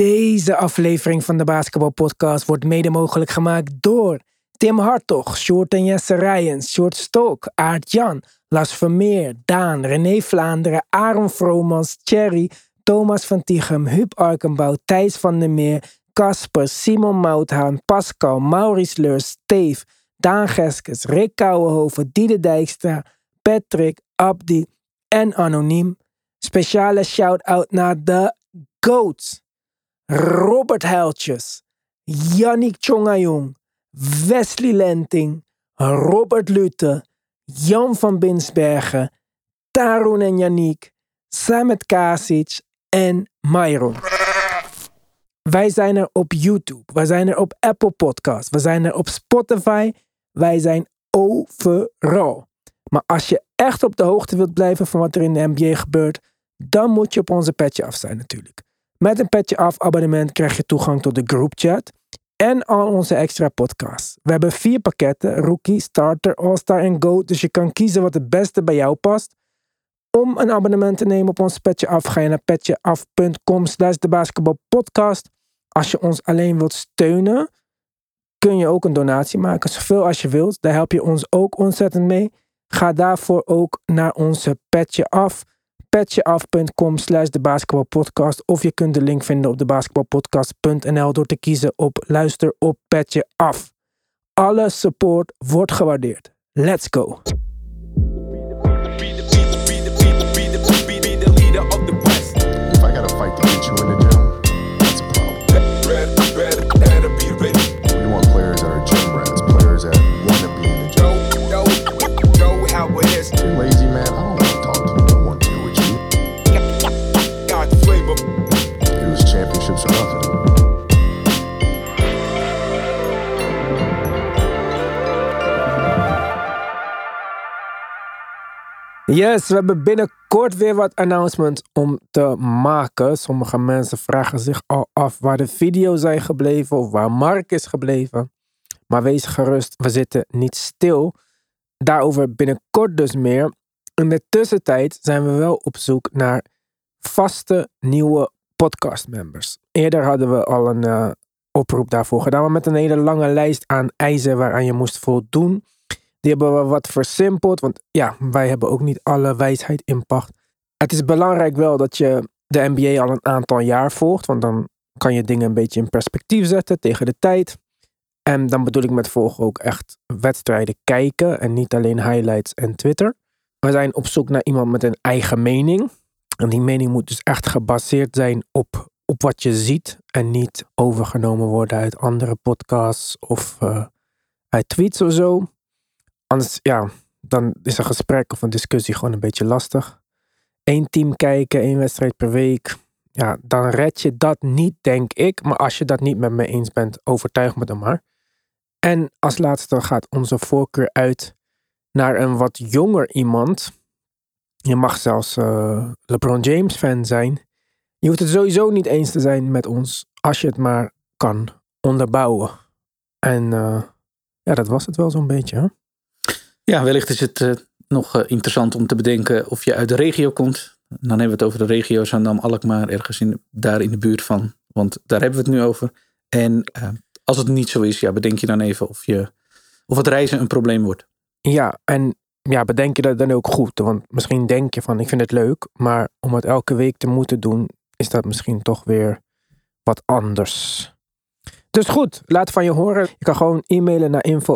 Deze aflevering van de Basketbalpodcast wordt mede mogelijk gemaakt door Tim Hartog, Short en Jesse Rijens, Short Stok, Aart Jan, Las Vermeer, Daan, René Vlaanderen, Aaron Vromans, Thierry, Thomas van Tichem, Huub Arkenbouw, Thijs van der Meer, Casper, Simon Mouthaan, Pascal, Maurice Leurs, Steve, Daan Geskes, Rick Kouwenhoven, Diede Dijkstra, Patrick, Abdi en Anoniem. Speciale shout-out naar de GOATs. Robert Heiltjes, Yannick Chongayong, Wesley Lenting, Robert Lute, Jan van Binsbergen, Tarun en Yannick, Samet Kasic en Myron. Wij zijn er op YouTube, wij zijn er op Apple Podcasts, we zijn er op Spotify, wij zijn overal. Maar als je echt op de hoogte wilt blijven van wat er in de NBA gebeurt, dan moet je op onze petje af zijn natuurlijk. Met een petje af abonnement krijg je toegang tot de groupchat en al onze extra podcasts. We hebben vier pakketten, Rookie, Starter, All-Star en Go, dus je kan kiezen wat het beste bij jou past. Om een abonnement te nemen op ons Petje Af, ga je naar petjeaf.com slash de basketbalpodcast. Als je ons alleen wilt steunen, kun je ook een donatie maken, zoveel als je wilt. Daar help je ons ook ontzettend mee. Ga daarvoor ook naar onze Petje Af petjeaf.com slash de basketbalpodcast. Of je kunt de link vinden op de basketbalpodcast.nl door te kiezen op luister op Petje Af. Alle support wordt gewaardeerd. Let's go! Yes, we hebben binnenkort weer wat announcements om te maken. Sommige mensen vragen zich al af waar de video's zijn gebleven of waar Mark is gebleven. Maar wees gerust, we zitten niet stil. Daarover binnenkort dus meer. In de tussentijd zijn we wel op zoek naar vaste nieuwe podcastmembers. Eerder hadden we al een eh, oproep daarvoor gedaan, maar met een hele lange lijst aan eisen waaraan je moest voldoen. Die hebben we wat versimpeld, want ja, wij hebben ook niet alle wijsheid in pacht. Het is belangrijk wel dat je de NBA al een aantal jaar volgt, want dan kan je dingen een beetje in perspectief zetten tegen de tijd. En dan bedoel ik met volgen ook echt wedstrijden kijken en niet alleen highlights en Twitter. We zijn op zoek naar iemand met een eigen mening. En die mening moet dus echt gebaseerd zijn op, op wat je ziet en niet overgenomen worden uit andere podcasts of eh, uit tweets of zo. Anders, ja, dan is een gesprek of een discussie gewoon een beetje lastig. Eén team kijken, één wedstrijd per week. Ja, dan red je dat niet, denk ik. Maar als je dat niet met me eens bent, overtuig me dan maar. En als laatste gaat onze voorkeur uit naar een wat jonger iemand. Je mag zelfs eh, LeBron James fan zijn. Je hoeft het sowieso niet eens te zijn met ons, als je het maar kan onderbouwen. En eh, ja, dat was het wel zo'n beetje. Hè? Ja, wellicht is het eh, nog interessant om te bedenken of je uit de regio komt. Dan hebben we het over de regio Zandam, Alkmaar, ergens in, daar in de buurt van. Want daar hebben we het nu over. En als het niet zo is, ja, bedenk je dan even of, je, of het reizen een probleem wordt. Ja, en ja, bedenk je dat dan ook goed. Want misschien denk je van, ik vind het leuk. Maar om het elke week te moeten doen, is dat misschien toch weer wat anders. Dus goed, laat van je horen. Je kan gewoon e-mailen naar info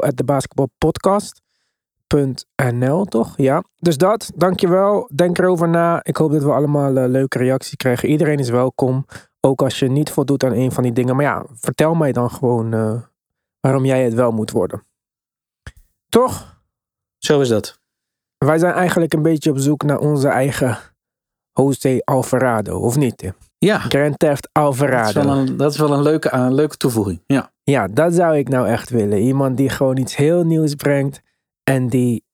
toch? Ja. Dus dat, dankjewel. Denk erover na. Ik hoop dat we allemaal een leuke reactie krijgen. Iedereen is welkom. Ook als je niet voldoet aan een van die dingen. Maar ja, vertel mij dan gewoon eh, waarom jij het wel moet worden. Toch? Zo is dat. Wij zijn eigenlijk een beetje op zoek naar onze eigen Jose Alvarado, of niet? Tim? Ja, Grand Theft dat is Alvarado. wel een, dat is wel een leuke, een leuke toevoeging. Ja. Ja, dat zou ik nou echt willen. Iemand die gewoon iets heel nieuws brengt en die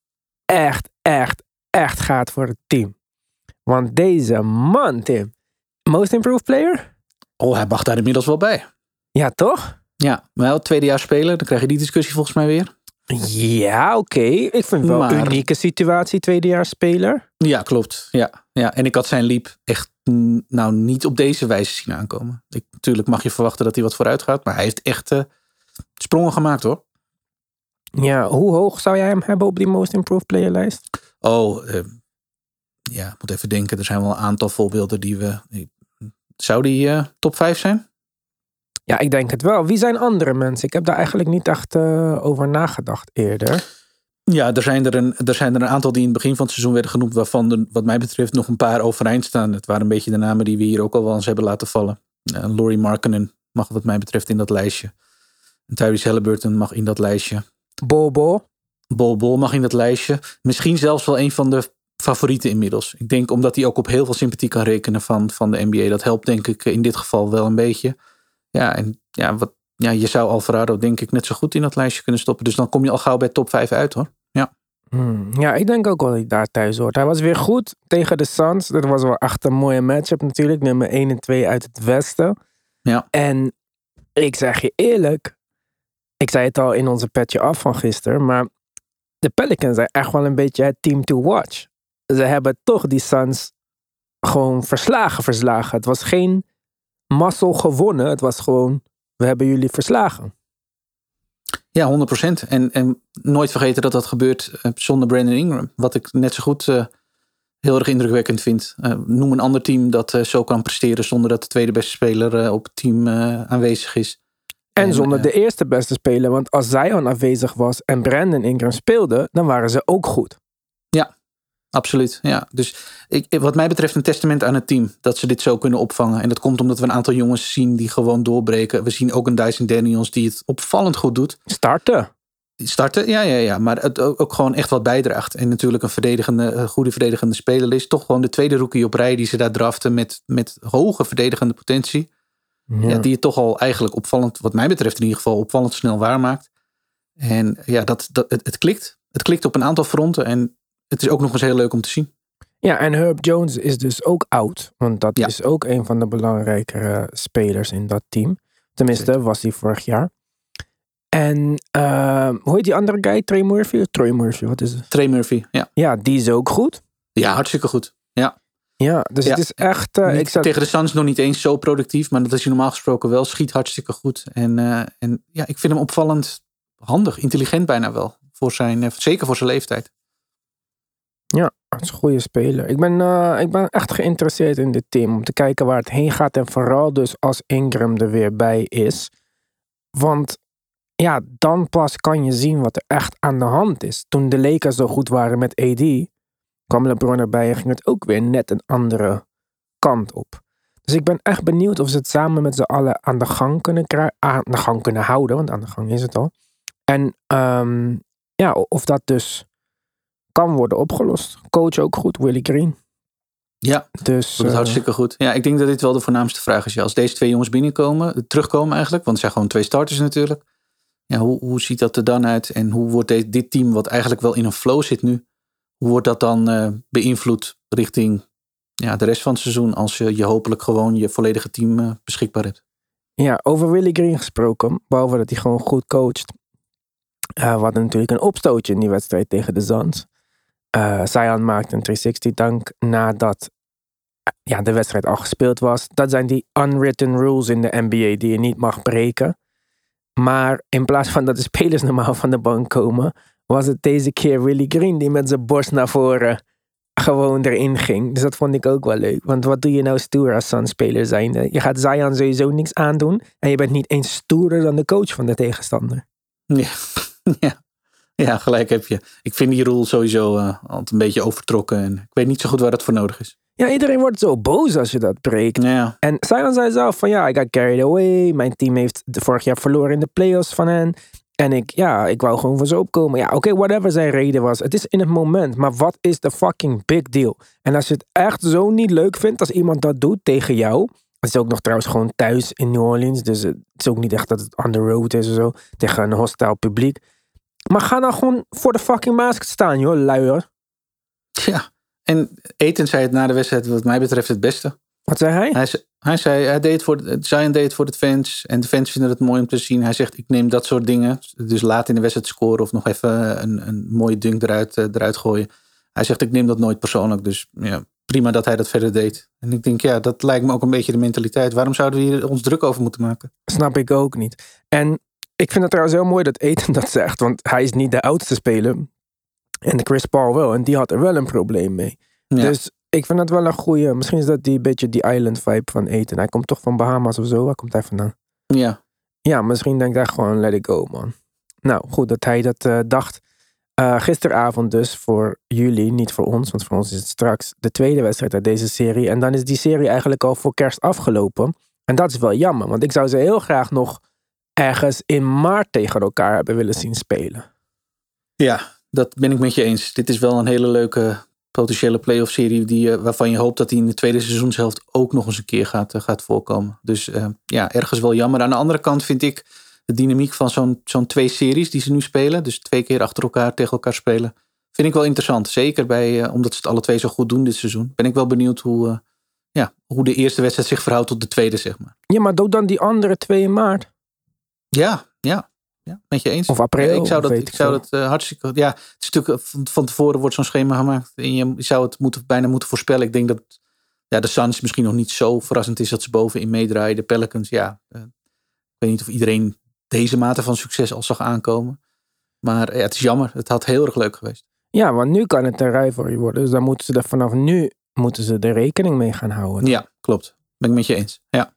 echt, echt, echt gaat voor het team. Want deze man, Tim, most improved player? Oh, hij mag daar inmiddels wel bij. Ja, toch? Ja, wel tweede jaar spelen, dan krijg je die discussie volgens mij weer. Ja, oké. Ik vind het wel Maar- een unieke situatie, tweedejaarsspeler. Ja, klopt. Ja, ja. En ik had zijn liep echt nou niet op deze wijze zien aankomen. Ik, natuurlijk mag je verwachten dat hij wat vooruit gaat. Maar hij heeft echt eh, sprongen gemaakt hoor. Ja, hoe hoog zou jij hem hebben op die Most Improved Player lijst? Oh, eh, ja, ik moet even denken. Er zijn wel een aantal voorbeelden die we... Zou die eh, top 5 zijn? Ja, ik denk het wel. Wie zijn andere mensen? Ik heb daar eigenlijk niet echt eh, over nagedacht eerder. Ja, er zijn er, een, er zijn er een aantal die in het begin van het seizoen werden genoemd. Waarvan er, wat mij betreft nog een paar overeind staan. Het waren een beetje de namen die we hier ook al wel eens hebben laten vallen. Uh, Laurie Markkinen mag wat mij betreft in dat lijstje. En Tyrese Halliburton mag in dat lijstje. Bobo. Bol mag in dat lijstje. Misschien zelfs wel een van de favorieten inmiddels. Ik denk omdat hij ook op heel veel sympathie kan rekenen van, van de NBA. Dat helpt denk ik in dit geval wel een beetje. Ja, en ja, wat, ja, je zou Alvarado denk ik net zo goed in dat lijstje kunnen stoppen. Dus dan kom je al gauw bij top 5 uit hoor. Ja. Hmm, Ja, ik denk ook wel dat hij daar thuis hoort. Hij was weer goed tegen de Suns. Dat was wel echt een mooie matchup natuurlijk. Nummer 1 en 2 uit het westen. Ja. En ik zeg je eerlijk. Ik zei het al in onze petje af van gisteren. Maar de Pelicans zijn echt wel een beetje het team to watch. Ze hebben toch die Suns gewoon verslagen verslagen. Het was geen mazzel gewonnen. Het was gewoon, we hebben jullie verslagen. Ja, 100%. En, en nooit vergeten dat dat gebeurt eh, zonder Brandon Ingram. Wat ik net zo goed eh, heel erg indrukwekkend vind. Eh, noem een ander team dat zo kan presteren zonder dat de tweede beste speler op het team aanwezig is. En En, zonder de eerste beste speler. Want als Zion afwezig was en Brandon Ingram speelde, dan waren ze ook goed. Absoluut, ja. Dus ik, wat mij betreft een testament aan het team dat ze dit zo kunnen opvangen. En dat komt omdat we een aantal jongens zien die gewoon doorbreken. We zien ook een Dyson Daniels die het opvallend goed doet. Starten. Starten, ja, ja, ja. Maar het ook, ook gewoon echt wat bijdraagt. En natuurlijk een verdedigende, een goede verdedigende speler is. Toch gewoon de tweede rookie op rij die ze daar draften met, met hoge verdedigende potentie. Ja. Ja, die het toch al eigenlijk opvallend, wat mij betreft in ieder geval, opvallend snel waarmaakt. En ja, dat, dat, het, het klikt. Het klikt op een aantal fronten. En het is ook nog eens heel leuk om te zien. Ja, en Herb Jones is dus ook oud. Want dat Ja. is ook een van de belangrijkere spelers in dat team. Tenminste, was hij vorig jaar. En eh, hoe heet die andere guy? Trey Murphy? Of Troy Murphy, wat is het? Trey Murphy, ja. Ja, die is ook goed. Ja, hartstikke goed. Ja. Ja, dus Ja. het is echt... eh, ik zat, Tegen de Suns nog niet eens zo productief, maar dat is hij normaal gesproken wel. Schiet hartstikke goed. En, eh, en ja, ik vind hem opvallend handig, intelligent bijna wel. Voor zijn, eh, zeker voor zijn leeftijd. Ja, het is een goede speler. Ik ben, eh, ik ben echt geïnteresseerd in dit team. Om te kijken waar het heen gaat. En vooral dus als Ingram er weer bij is. Want ja, dan pas kan je zien wat er echt aan de hand is. Toen de Lakers zo goed waren met AD. kwam LeBron erbij en ging het ook weer net een andere kant op. Dus ik ben echt benieuwd of ze het samen met z'n allen aan de gang kunnen. Aan de gang kunnen houden, want aan de gang is het al. En ehm, ja, of dat dus kan worden opgelost. Coach ook goed, Willie Green. Ja, Dus dat is eh, hartstikke goed. Ja, ik denk dat dit wel de voornaamste vraag is. Ja, als deze twee jongens binnenkomen, terugkomen eigenlijk, want het zijn gewoon twee starters natuurlijk. Ja, hoe, hoe ziet dat er dan uit? En hoe wordt de- dit team, wat eigenlijk wel in een flow zit nu, hoe wordt dat dan eh, beïnvloed richting ja, de rest van het seizoen als je, je hopelijk gewoon je volledige team eh, beschikbaar hebt? ja, over Willie Green gesproken. Behalve dat hij gewoon goed coacht. Eh we hadden natuurlijk een opstootje in die wedstrijd tegen de Suns. Eh Zion maakte een 360 dank nadat eh, ja, de wedstrijd al gespeeld was. Dat zijn die unwritten rules in de NBA die je niet mag breken. Maar in plaats van dat de spelers normaal van de bank komen, was het deze keer Willie Green die met zijn borst naar voren gewoon erin ging. Dus dat vond ik ook wel leuk. Want wat doe je nou stoer als Suns-speler zijnde? Je gaat Zion sowieso niks aandoen. En je bent niet eens stoerder dan de coach van de tegenstander. Ja, ja. Ja gelijk heb je. Ik vind die rule sowieso eh, altijd een beetje overtrokken. En ik weet niet zo goed waar dat voor nodig is. Ja, iedereen wordt zo boos als je dat breekt. Ja, En Zion zei zelf van ja, ik got carried away. Mijn team heeft vorig jaar verloren in de playoffs van hen. En ik, ja, ik wou gewoon voor ze opkomen. Ja, oké, whatever zijn reden was. Het is in het moment. Maar wat is de fucking big deal? En als je het echt zo niet leuk vindt als iemand dat doet tegen jou. Het is ook nog trouwens gewoon thuis in New Orleans. Dus het is ook niet echt dat het on the road is of zo. Tegen een hostile publiek. Maar ga dan gewoon voor de fucking basket staan, joh, luier. ja. En Eten zei het na de wedstrijd wat mij betreft het beste. Wat zei hij? Hij, Hij zei, hij deed het voor, de- Zion deed het voor de fans. En de fans vinden het mooi om te zien. Hij zegt, ik neem dat soort dingen. Dus laat in de wedstrijd scoren of nog even een, een mooie dunk eruit, eh, eruit gooien. Hij zegt, ik neem dat nooit persoonlijk. Dus ja, prima dat hij dat verder deed. En ik denk, ja, dat lijkt me ook een beetje de mentaliteit. Waarom zouden we hier ons druk over moeten maken? Snap ik ook niet. En ik vind het trouwens heel mooi dat Eten dat zegt. Want hij is niet de oudste speler. En Chris Paul wel. En die had er wel een probleem mee. Ja. Dus ik vind dat wel een goede. Misschien is dat die beetje die island vibe van Eten. Hij komt toch van Bahamas of zo. Waar komt hij vandaan? Ja, Ja, misschien denkt hij gewoon let it go man. Nou goed dat hij dat eh, dacht. Eh, gisteravond dus voor jullie, niet voor ons. Want voor ons is het straks de tweede wedstrijd uit deze serie. En dan is die serie eigenlijk al voor kerst afgelopen. En dat is wel jammer. Want ik zou ze heel graag nog ergens in maart tegen elkaar hebben willen zien spelen. Ja, dat ben ik met je eens. Dit is wel een hele leuke potentiële playoff serie die, eh, waarvan je hoopt dat die in de tweede seizoenshelft ook nog eens een keer gaat, eh, gaat voorkomen. Dus eh, ja, ergens wel jammer. Aan de andere kant vind ik de dynamiek van zo'n zo'n twee series die ze nu spelen, dus twee keer achter elkaar tegen elkaar spelen, vind ik wel interessant. Zeker bij, omdat ze het alle twee zo goed doen dit seizoen. Ben ik wel benieuwd hoe, ja, hoe de eerste wedstrijd zich verhoudt tot de tweede, zeg maar. Ja, maar doe dan die andere twee in maart. Ja, ja. Ja, met je eens. Of april, Ja, ik zou dat, ik ik zou dat eh, hartstikke. Ja, het is natuurlijk eh, van, van tevoren wordt zo'n schema gemaakt. En je zou het moeten, bijna moeten voorspellen. Ik denk dat ja, de Suns misschien nog niet zo verrassend is dat ze bovenin meedraaien. De Pelicans, ja. eh, ik weet niet of iedereen deze mate van succes al zag aankomen. Maar eh, ja, het is jammer. Het had heel erg leuk geweest. Ja, want nu kan het een rivalry worden. Dus dan moeten ze er vanaf nu moeten ze er rekening mee gaan houden. Ja, klopt. Ben ik met je eens. Ja.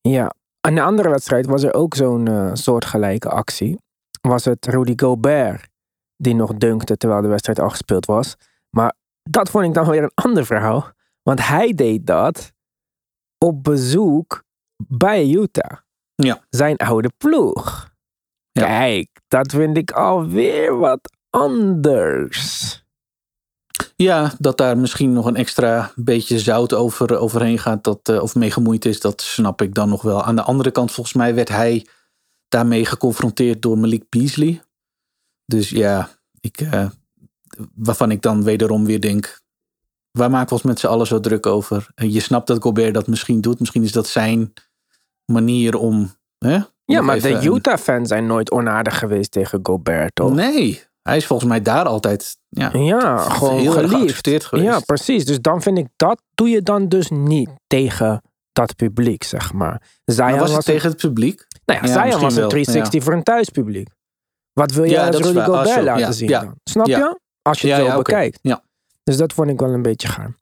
Ja, en de andere wedstrijd was er ook zo'n eh, soortgelijke actie. Was het Rudy Gobert die nog dunkte terwijl de wedstrijd al gespeeld was. Maar dat vond ik dan weer een ander verhaal. Want hij deed dat op bezoek bij Utah. Ja. Zijn oude ploeg. Ja. Kijk, dat vind ik alweer wat anders. Ja, dat daar misschien nog een extra beetje zout over, overheen gaat, dat, eh, of mee gemoeid is, dat snap ik dan nog wel. Aan de andere kant, volgens mij werd hij daarmee geconfronteerd door Malik Beasley. Dus ja, ik, eh, waarvan ik dan wederom weer denk, waar maken we ons met z'n allen zo druk over? En je snapt dat Gobert dat misschien doet, misschien is dat zijn manier om... Hè, Ja, maar de Utah-fans zijn nooit onaardig geweest tegen Gobert, toch? Nee, hij is volgens mij daar altijd ja, Ja, gewoon heel geliefd. geweest. Ja, precies. Dus dan vind ik dat doe je dan dus niet tegen dat publiek, zeg maar. Zion Maar was het tegen het publiek? nou ja, Ja, Zion misschien was een wel, 360 voor een thuispubliek. Wat wil je Ja, als Rudy Gobert laten zien dan? Snap je? Als je het zo bekijkt. Ja. Dus dat vond ik wel een beetje gaar.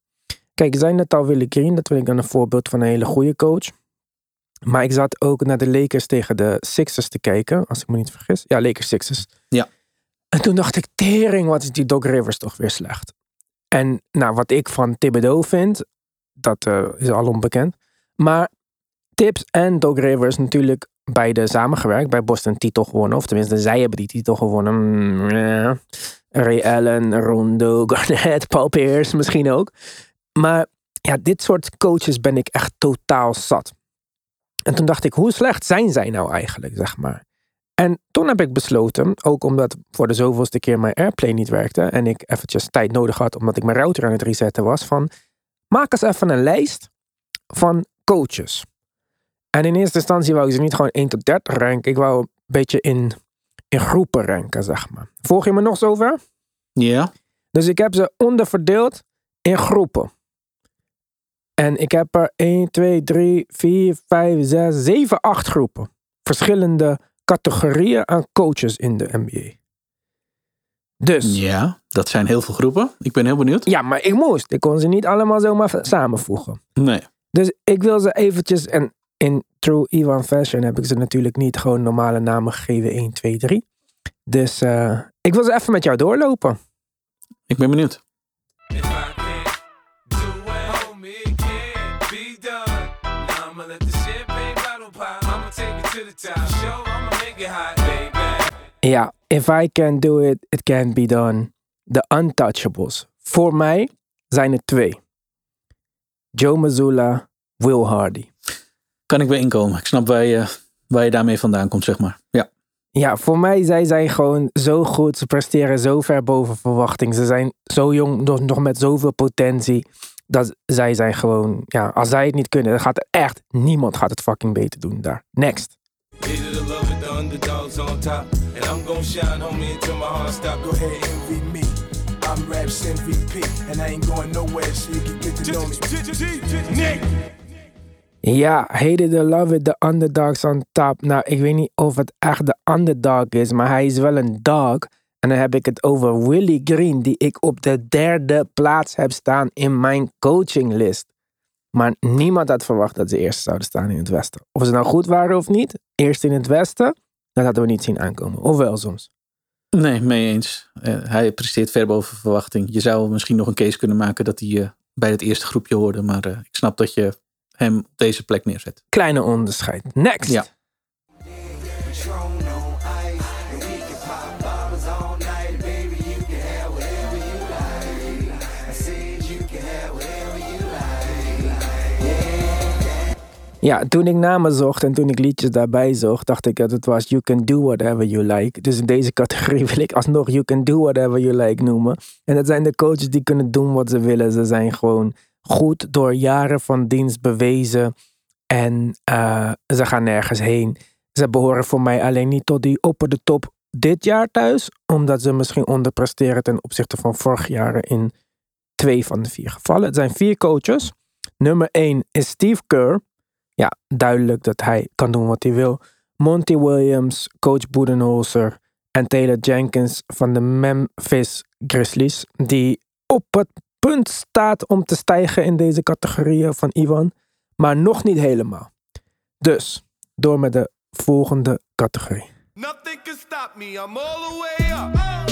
Kijk, zei net al Willy Green. Dat vind ik dan een voorbeeld van een hele goede coach. Maar ik zat ook naar de Lakers tegen de Sixers te kijken. Als ik me niet vergis. Ja, Lakers Sixers. Ja. En toen dacht ik, tering, wat is die Doc Rivers toch weer slecht. En nou, wat ik van Thibodeau vind, dat eh, is al onbekend. Maar Tips en Doc Rivers natuurlijk beide samengewerkt. Bij Boston titel gewonnen. Of tenminste, zij hebben die titel gewonnen. Mm, ja. Ray Allen, Rondo, Garnett, Paul Pierce misschien ook. Maar ja, dit soort coaches ben ik echt totaal zat. En toen dacht ik, hoe slecht zijn zij nou eigenlijk, zeg maar. En toen heb ik besloten, ook omdat voor de zoveelste keer mijn Airplay niet werkte en ik eventjes tijd nodig had omdat ik mijn router aan het resetten was, van maak eens even een lijst van coaches. En in eerste instantie wou ik ze niet gewoon 1 tot 30 ranken, ik wou een beetje in, in groepen ranken, zeg maar. Volg je me nog zover? Ja. Dus ik heb ze onderverdeeld in groepen. En ik heb er 1, 2, 3, 4, 5, 6, 7, 8 groepen. Verschillende categorieën aan coaches in de NBA. Dus, ja. Ja, dat zijn heel veel groepen. Ik ben heel benieuwd. maar ik moest. Ik kon ze niet allemaal zomaar samenvoegen. Nee. Dus ik wil ze eventjes, en in true Ivan fashion heb ik ze natuurlijk niet gewoon normale namen gegeven, 1, 2, 3. Dus eh, ik wil ze even met jou doorlopen. Ik ben benieuwd. Show, Ja, if I can do it, it can be done. De untouchables. Voor mij zijn er twee. Joe Mazzulla, Will Hardy. Kan ik weer inkomen. Ik snap waar je, waar je daarmee vandaan komt, zeg maar. Ja. Ja, voor mij zij zijn gewoon zo goed. Ze presteren zo ver boven verwachting. Ze zijn zo jong, nog, nog met zoveel potentie. Dat zij zijn gewoon, ja, als zij het niet kunnen, dan gaat er echt niemand gaat het fucking beter doen daar. Next. The underdogs on top. And I'm gon' shine, homie, until my heart stop. Go ahead, envy me. I'm Raps MVP, and I ain't going nowhere, so you can get to know me. Nick! Ja, hated the love it, the underdogs on top. Nou, ik weet niet of het echt de underdog is, maar hij is wel een dog. En dan heb ik het over Willie Green, die ik op de derde plaats heb staan in mijn coachinglist. Maar niemand had verwacht dat ze eerst zouden staan in het Westen. Of ze nou goed waren of niet, eerst in het Westen, dat hadden we niet zien aankomen. Of wel soms. Nee, mee eens. Eh, hij presteert ver boven verwachting. Je zou misschien nog een case kunnen maken dat hij eh, bij het eerste groepje hoorde. Maar eh, ik snap dat je hem op deze plek neerzet. Kleine onderscheid. Next. Ja. Ja, toen ik namen zocht en toen ik liedjes daarbij zocht, dacht ik dat het was You Can Do Whatever You Like. Dus in deze categorie wil ik alsnog You Can Do Whatever You Like noemen. En dat zijn de coaches die kunnen doen wat ze willen. Ze zijn gewoon goed door jaren van dienst bewezen. En eh, ze gaan nergens heen. Ze behoren voor mij alleen niet tot die op de top dit jaar thuis. Omdat ze misschien onderpresteren ten opzichte van vorig jaar in twee van de vier gevallen. Het zijn vier coaches. Nummer één is Steve Kerr ja, duidelijk dat hij kan doen wat hij wil. Monty Williams, coach Budenholzer en Taylor Jenkins van de Memphis Grizzlies, die op het punt staat om te stijgen in deze categorieën van Ivan, maar nog niet helemaal. Dus, door met de volgende categorie. Nothing can stop me. I'm all the way up.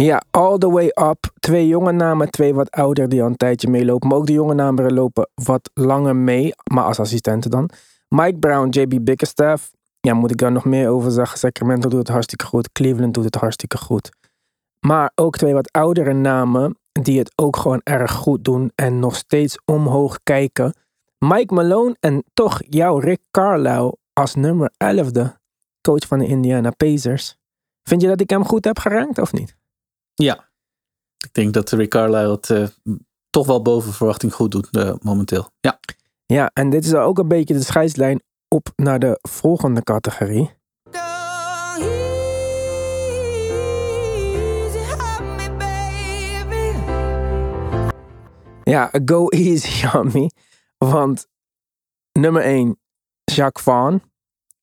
Ja, All the Way Up. Twee jonge namen, twee wat ouder die al een tijdje meelopen. Maar ook de jonge namen lopen wat langer mee, maar als assistenten dan. Mike Brown, JB Bickerstaff. Ja, moet ik daar nog meer over zeggen? Sacramento doet het hartstikke goed. Cleveland doet het hartstikke goed. Maar ook twee wat oudere namen die het ook gewoon erg goed doen en nog steeds omhoog kijken. Mike Malone en toch jouw Rick Carlisle als nummer 11e coach van de Indiana Pacers. Vind je dat ik hem goed heb gerankt of niet? Ja. Ik denk dat Rick Carlisle het eh, toch wel boven verwachting goed doet eh, momenteel. Ja. Ja, en dit is ook een beetje de scheidslijn op naar de volgende categorie. Ja, go easy on me. Want nummer 1, Jacques Van.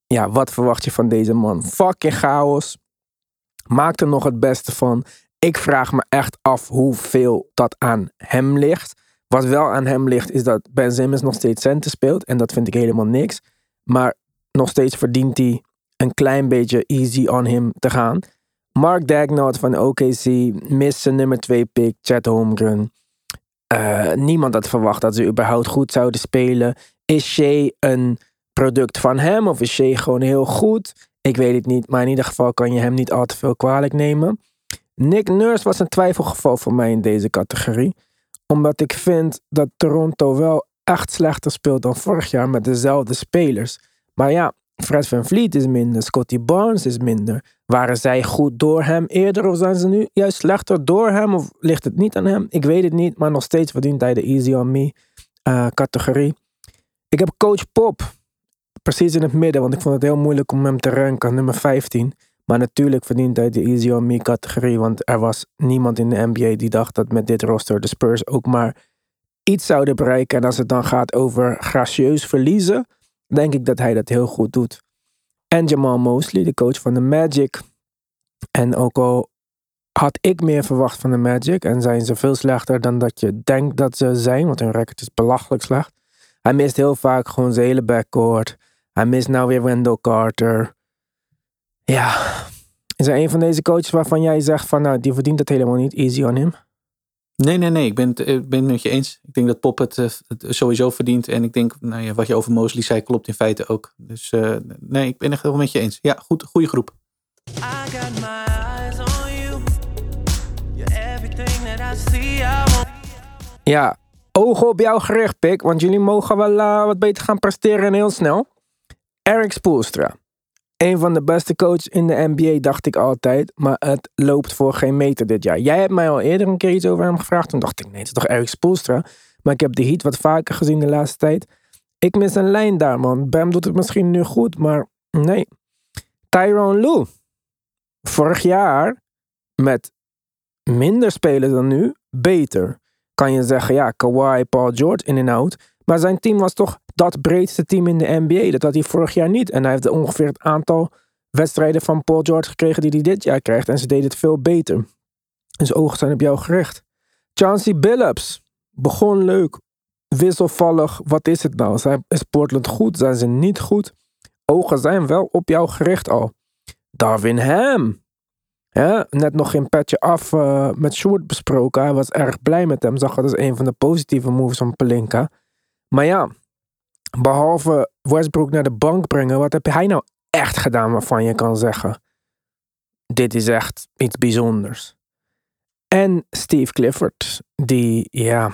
Ja, wat verwacht je van deze man? Fucking chaos. Maakt er nog het beste van. Ik vraag me echt af hoeveel dat aan hem ligt. Wat wel aan hem ligt, is dat Ben Simmons nog steeds centen speelt. En dat vind ik helemaal niks. Maar nog steeds verdient hij een klein beetje easy on him te gaan. Mark Dagnott van OKC mist zijn nummer 2 pick, Chad Holmgren. Eh, niemand had verwacht dat ze überhaupt goed zouden spelen. Is Shea een product van hem of is Shea gewoon heel goed? Ik weet het niet, maar in ieder geval kan je hem niet al te veel kwalijk nemen. Nick Nurse was een twijfelgeval voor mij in deze categorie. Omdat ik vind dat Toronto wel echt slechter speelt dan vorig jaar met dezelfde spelers. Maar ja, Fred Van Vliet is minder, Scotty Barnes is minder. Waren zij goed door hem eerder of zijn ze nu juist slechter door hem of ligt het niet aan hem? Ik weet het niet, maar nog steeds verdient hij de Easy on Me eh, categorie. Ik heb coach Pop precies in het midden, want ik vond het heel moeilijk om hem te ranken, nummer 15. Maar natuurlijk verdient hij de Easy on Me categorie, want er was niemand in de NBA die dacht dat met dit roster de Spurs ook maar iets zouden bereiken. En als het dan gaat over gracieus verliezen, denk ik dat hij dat heel goed doet. En Jamal Mosley, de coach van de Magic. En ook al had ik meer verwacht van de Magic en zijn ze veel slechter dan dat je denkt dat ze zijn, want hun record is belachelijk slecht. Hij mist heel vaak gewoon zijn hele backcourt. Hij mist nou weer Wendell Carter. Ja, is er een van deze coaches waarvan jij zegt van nou, die verdient het helemaal niet, easy on him? Nee, nee, nee. Ik ben, het, ik ben het met je eens. Ik denk dat Pop het, eh, het sowieso verdient. En ik denk, nou ja, wat je over Mosley zei, klopt in feite ook. Dus eh, nee, ik ben het wel met je eens. Ja, goed, goede groep. Ja, ogen op jou gericht, Pik. Want jullie mogen wel eh, wat beter gaan presteren en heel snel. Eric Spoelstra. Een van de beste coaches in de NBA, dacht ik altijd. Maar het loopt voor geen meter dit jaar. Jij hebt mij al eerder een keer iets over hem gevraagd. Toen dacht ik, nee, het is toch Eric Spoelstra. Maar ik heb de Heat wat vaker gezien de laatste tijd. Ik mis een lijn daar, man. Bam doet het misschien nu goed, maar nee. Tyrone Lue. Vorig jaar met minder spelers dan nu, beter. Kan je zeggen, ja, Kawhi, Paul George in en out. Maar zijn team was toch dat breedste team in de NBA. Dat had hij vorig jaar niet. En hij heeft ongeveer het aantal wedstrijden van Paul George gekregen die hij dit jaar krijgt. En ze deden het veel beter. Dus ogen zijn op jou gericht. Chauncey Billups. Begon leuk. Wisselvallig. Wat is het nou? Zijn, is Portland goed? Zijn ze niet goed? Ogen zijn wel op jou gericht al. Darwin Ham. Ja, net nog geen petje af eh, met Sjoerd besproken. Hij was erg blij met hem. Zag het als een van de positieve moves van Pelinka. Maar ja, behalve Westbrook naar de bank brengen, wat heb hij nou echt gedaan waarvan je kan zeggen: dit is echt iets bijzonders. En Steve Clifford, die, ja,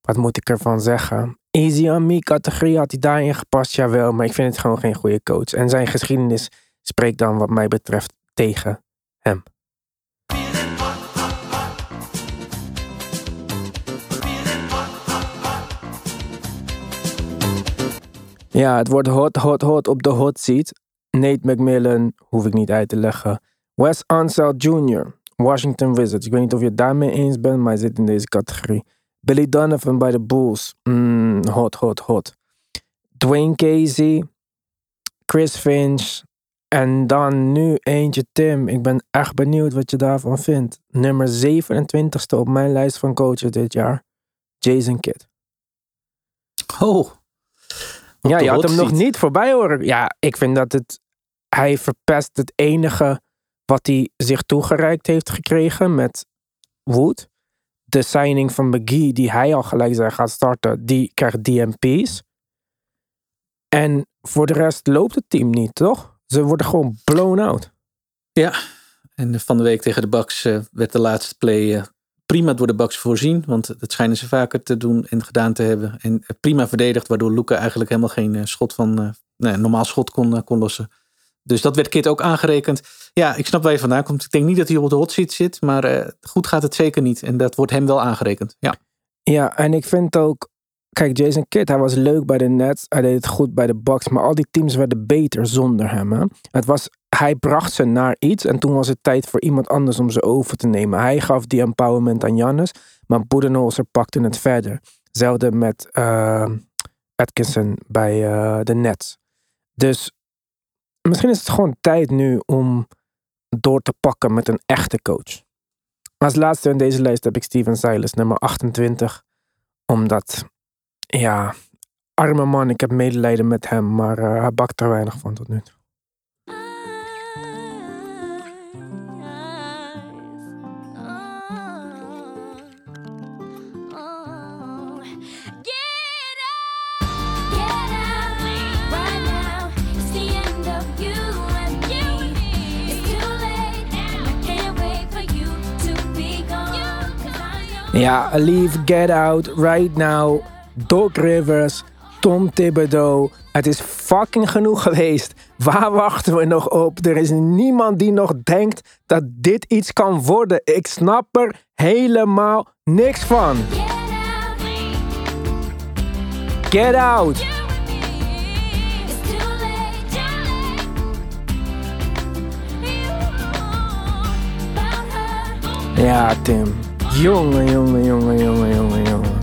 wat moet ik ervan zeggen? Easy on me categorie had hij daarin gepast, jawel, maar ik vind het gewoon geen goede coach. En zijn geschiedenis spreekt dan, wat mij betreft, tegen hem. Ja, het wordt hot, hot, hot op de hot seat. Nate McMillan, hoef ik niet uit te leggen. Wes Ansel Jr., Washington Wizards. Ik weet niet of je het daarmee eens bent, maar hij zit in deze categorie. Billy Donovan bij de Bulls. Mm, hot, hot, hot. Dwayne Casey, Chris Finch. En dan nu eentje Tim. Ik ben echt benieuwd wat je daarvan vindt. Nummer 27ste op mijn lijst van coaches dit jaar. Jason Kidd. Oh. Ja, je had hem nog niet voorbij horen. Ja, ik vind dat het. Hij verpest het enige wat hij zich toegereikt heeft gekregen met Wood. De signing van McGee, die hij al gelijk zei gaat starten, die krijgt DMP's. En voor de rest loopt het team niet, toch? Ze worden gewoon blown out. Ja, en van de week tegen de Bucks eh, werd de laatste play eh, prima door de Bucks voorzien. Want dat schijnen ze vaker te doen en gedaan te hebben. En eh, prima verdedigd, waardoor Luca eigenlijk helemaal geen eh, schot van, eh, normaal schot kon, kon lossen. Dus dat werd Kit ook aangerekend. Ja, ik snap waar je vandaan komt. Ik denk niet dat hij op de hot seat zit, maar goed gaat het zeker niet. En dat wordt hem wel aangerekend. Ja, Ja, en ik vind ook. Kijk, Jason Kidd, hij was leuk bij de Nets. Hij deed het goed bij de Bucks. Maar al die teams werden beter zonder hem. Hè? Het was, hij bracht ze naar iets. En toen was het tijd voor iemand anders om ze over te nemen. Hij gaf die empowerment aan Giannis. Maar Budenholzer pakte het verder. Hetzelfde met eh, Atkinson bij eh, de Nets. Dus misschien is het gewoon tijd nu om door te pakken met een echte coach. Als laatste in deze lijst heb ik Steven Silas, nummer 28. Omdat, ja, arme man, ik heb medelijden met hem, maar eh, hij bakt er weinig van tot nu toe. Ja, Leave, Get Out, Right Now, Doc Rivers, Tom Thibodeau. Het is fucking genoeg geweest. Waar wachten we nog op? Er is niemand die nog denkt dat dit iets kan worden. Ik snap er helemaal niks van. Get Out. Ja, Tim. Jongen, jongen, jongen, jongen, jongen, jongen.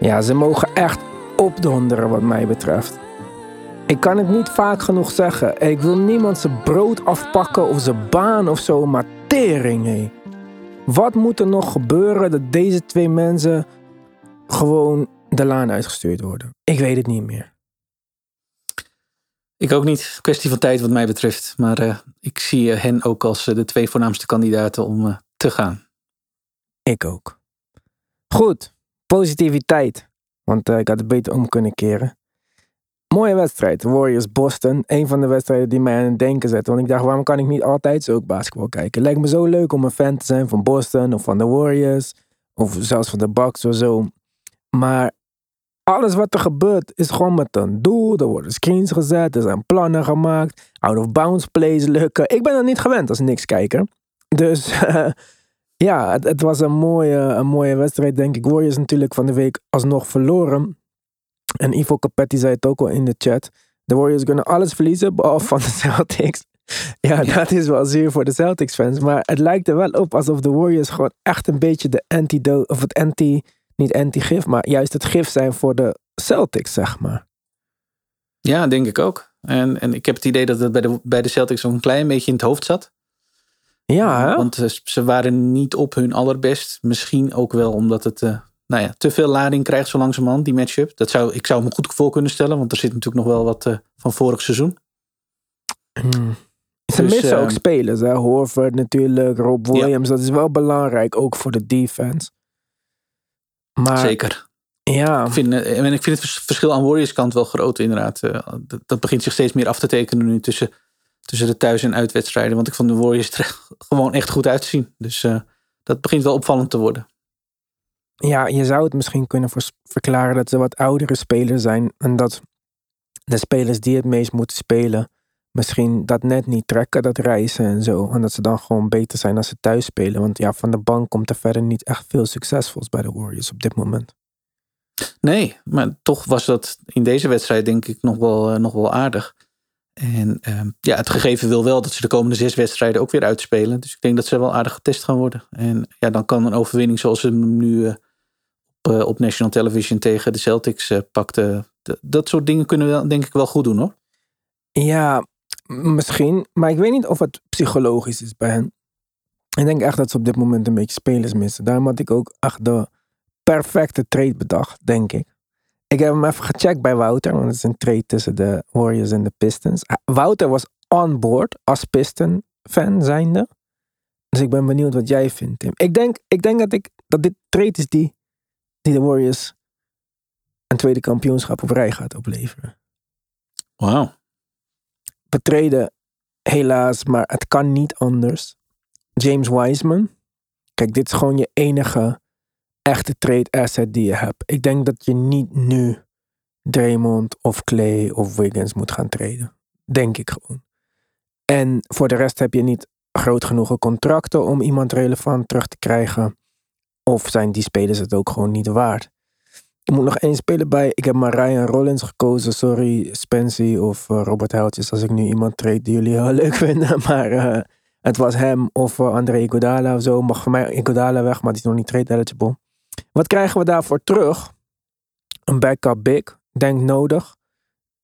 Ja, ze mogen echt opdonderen wat mij betreft. Ik kan het niet vaak genoeg zeggen. Ik wil niemand zijn brood afpakken of zijn baan of zo, maar tering. Wat moet er nog gebeuren dat deze twee mensen gewoon de laan uitgestuurd worden? Ik weet het niet meer. Ik ook niet. Kwestie van tijd wat mij betreft. Maar eh, ik zie eh, hen ook als eh, de twee voornaamste kandidaten om te gaan. Ik ook. Goed, positiviteit. Want ik had het beter om kunnen keren. Mooie wedstrijd. Warriors Boston. Een van de wedstrijden die mij aan het denken zet. Want ik dacht, waarom kan ik niet altijd zo ook basketbal kijken? Lijkt me zo leuk om een fan te zijn van Boston of van de Warriors. Of zelfs van de Bucks of zo. Maar alles wat er gebeurt is gewoon met een doel. Er worden screens gezet, er zijn plannen gemaakt. Out of bounds plays lukken. Ik ben er niet gewend als niks kijker. Dus ja, het, het was een mooie, een mooie wedstrijd, denk ik. Warriors natuurlijk van de week alsnog verloren. En Ivo Capetti zei het ook al in de chat. De Warriors kunnen alles verliezen, behalve van de Celtics. Ja, dat is wel zuur voor de Celtics fans. Maar het lijkt er wel op alsof de Warriors gewoon echt een beetje de antidote, of het anti, niet anti-gif, maar juist het gif zijn voor de Celtics, zeg maar. Ja, denk ik ook. En, en ik heb het idee dat het bij de, bij de Celtics zo'n klein beetje in het hoofd zat. Ja, hè? Want eh, ze waren niet op hun allerbest. Misschien ook wel omdat het eh, nou ja, te veel lading krijgt zo langzamerhand, die matchup. Dat zou, ik zou me goed voor kunnen stellen, want er zit natuurlijk nog wel wat eh, van vorig seizoen. Ze Dus, missen ook eh, spelers, hè? Horford natuurlijk, Rob Williams. Dat is wel belangrijk, ook voor de defense. Maar Zeker. ja, Ik vind, eh, en ik vind het vers- verschil aan Warriors kant wel groot inderdaad. Eh, dat, dat begint zich steeds meer af te tekenen nu tussen, tussen de thuis- en uitwedstrijden. Want ik vond de Warriors er gewoon echt goed uitzien. Dus eh, dat begint wel opvallend te worden. ja, je zou het misschien kunnen verklaren dat ze wat oudere spelers zijn. En dat de spelers die het meest moeten spelen, misschien dat net niet trekken, dat reizen en zo. En dat ze dan gewoon beter zijn als ze thuis spelen. Want ja, van de bank komt er verder niet echt veel succesvols bij de Warriors op dit moment. Nee, maar toch was dat in deze wedstrijd denk ik nog wel, eh, nog wel aardig. En ehm, ja, het gegeven wil wel dat ze de komende zes wedstrijden ook weer uitspelen. Dus ik denk dat ze wel aardig getest gaan worden. En ja, dan kan een overwinning zoals ze nu eh, op, eh, op National Television tegen de Celtics pakte. dat soort dingen kunnen we denk ik wel goed doen hoor. Ja, misschien. Maar ik weet niet of het psychologisch is bij hen. Ik denk echt dat ze op dit moment een beetje spelers missen. Daarom had ik ook echt de perfecte trade bedacht, denk ik. Ik heb hem even gecheckt bij Wouter, want het is een trade tussen de Warriors en de Pistons. Ah, Wouter was on board als Piston-fan zijnde. Dus ik ben benieuwd wat jij vindt, Tim. Ik denk, ik denk dat, ik, dat dit trade is die, die de Warriors een tweede kampioenschap op rij gaat opleveren Wauw. Betreden, helaas, maar het kan niet anders. James Wiseman. Kijk, dit is gewoon je enige echte trade asset die je hebt. Ik denk dat je niet nu Draymond of Clay of Wiggins moet gaan traden. Denk ik gewoon. En voor de rest heb je niet groot genoeg contracten om iemand relevant terug te krijgen. Of zijn die spelers het ook gewoon niet waard? Er moet nog één speler bij. Ik heb maar Ryan Rollins gekozen. Sorry, Spency of eh, Robert Houtjes. Als ik nu iemand trade die jullie heel leuk vinden. Maar eh, het was hem of eh, André Iguodala of zo. Mag voor mij Iguodala weg, maar die is nog niet trade eligible. Wat krijgen we daarvoor terug? Een backup big. Denk nodig.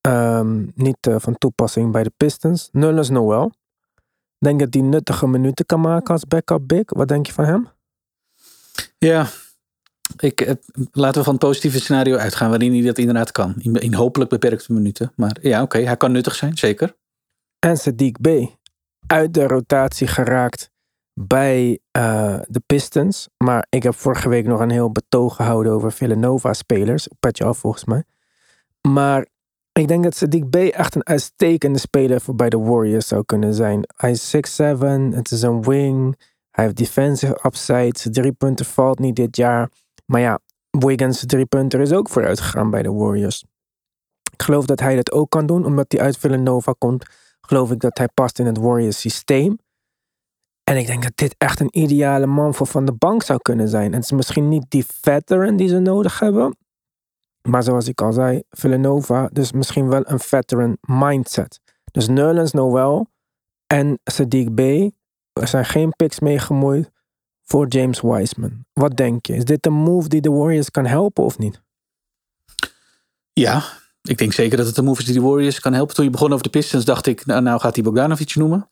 Ehm, niet van toepassing bij de Pistons. Nullens Noel. Denk dat die nuttige minuten kan maken als backup big. Wat denk je van hem? Ja, ik, laten we van het positieve scenario uitgaan waarin hij dat inderdaad kan. In, hopelijk beperkte minuten. Maar ja, oké, hij kan nuttig zijn, zeker. en Sadiq B. uit de rotatie geraakt bij eh, de Pistons. Maar ik heb vorige week nog een heel betoog gehouden over Villanova-spelers. Petje af volgens mij. Maar ik denk dat Sadiq B. echt een uitstekende speler voor bij de Warriors zou kunnen zijn. Hij is 6'7, het is een wing. Hij heeft defensive upside. Zijn driepunten valt niet dit jaar. Maar ja, Wiggins' driepunter is ook vooruit gegaan bij de Warriors. Ik geloof dat hij dat ook kan doen, omdat hij uit Villanova komt. Geloof ik dat hij past in het Warriors systeem. En ik denk dat dit echt een ideale man voor van de bank zou kunnen zijn. Het is misschien niet die veteran die ze nodig hebben. Maar zoals ik al zei, Villanova, dus misschien wel een veteran mindset. Dus Nerlens Noel en Sadiq B. Er zijn geen picks mee gemoeid voor James Wiseman. Wat denk je? Is dit een move die de Warriors kan helpen of niet? Ja, ik denk zeker dat het een move is die de Warriors kan helpen. Toen je begon over de Pistons dacht ik, nou, nou gaat hij Bogdanovic noemen.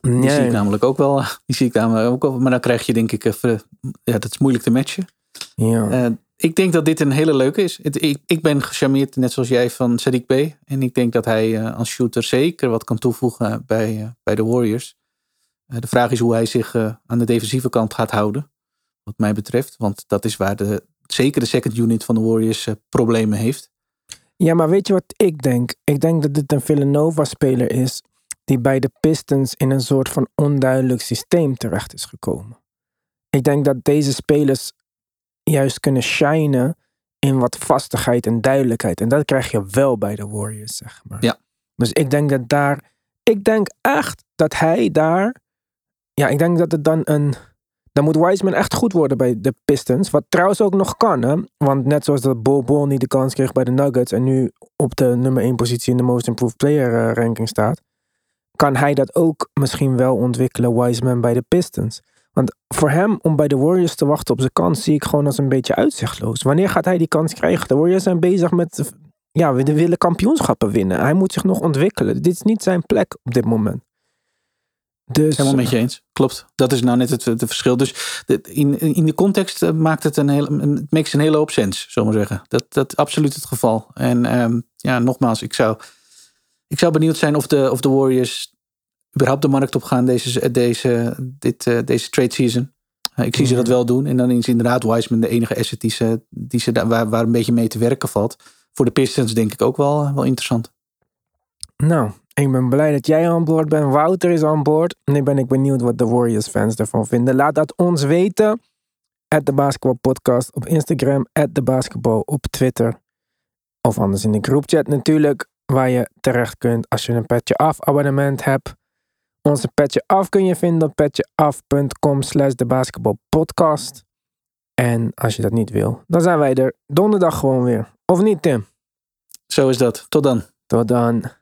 Die zie ik namelijk ook wel. Die zie ik namelijk ook wel. Maar dan krijg je denk ik even, ja, dat is moeilijk te matchen. ja. Eh, ik denk dat dit een hele leuke is. Het, ik, ik ben gecharmeerd, net zoals jij, van Sadiq B. En ik denk dat hij eh, als shooter zeker wat kan toevoegen bij, eh, bij de Warriors. Eh, de vraag is hoe hij zich eh, aan de defensieve kant gaat houden. Wat mij betreft. Want dat is waar de, zeker de second unit van de Warriors eh, problemen heeft. Ja, maar weet je wat ik denk? Ik denk dat dit een Villanova-speler is die bij de Pistons in een soort van onduidelijk systeem terecht is gekomen. Ik denk dat deze spelers juist kunnen shinen in wat vastigheid en duidelijkheid. En dat krijg je wel bij de Warriors, zeg maar. Ja. Dus ik denk dat daar, ik denk echt dat hij daar, ja, ik denk dat het dan een, dan moet Wiseman echt goed worden bij de Pistons. Wat trouwens ook nog kan, hè. Want net zoals dat Bol Bol niet de kans kreeg bij de Nuggets en nu op de nummer 1 positie in de Most Improved Player eh, ranking staat, kan hij dat ook misschien wel ontwikkelen, Wiseman bij de Pistons. Want voor hem om bij de Warriors te wachten op zijn kans, zie ik gewoon als een beetje uitzichtloos. Wanneer gaat hij die kans krijgen? De Warriors zijn bezig met, ja, we willen kampioenschappen winnen. Hij moet zich nog ontwikkelen. Dit is niet zijn plek op dit moment. Dus, Helemaal met je eens. Klopt. Dat is nou net het, het verschil. Dus in, in de context eh, maakt het een hele, het makes een hele hoop sens, zullen we zeggen. Dat, dat is absoluut het geval. En ehm, ja, nogmaals, ik zou, ik zou benieuwd zijn of de, of de Warriors überhaupt de markt op gaan deze, deze, dit, eh, deze trade season. Eh, ik zie ze dat wel doen. En dan is inderdaad Wiseman de enige asset die ze, die ze daar, waar, waar een beetje mee te werken valt. Voor de Pistons denk ik ook wel, eh, wel interessant. Nou, ik ben blij dat jij aan boord bent. Wouter is aan boord. Nu ben ik benieuwd wat de Warriors fans ervan vinden. Laat dat ons weten. At de Basketball Podcast op Instagram. At de Basketball op Twitter. Of anders in de groupchat natuurlijk. Waar je terecht kunt als je een Petje Af abonnement hebt. Onze Petje Af kun je vinden op petjeaf.com slash de. En als je dat niet wil, dan zijn wij er donderdag gewoon weer. Of niet Tim? Zo is dat. Tot dan. Tot dan.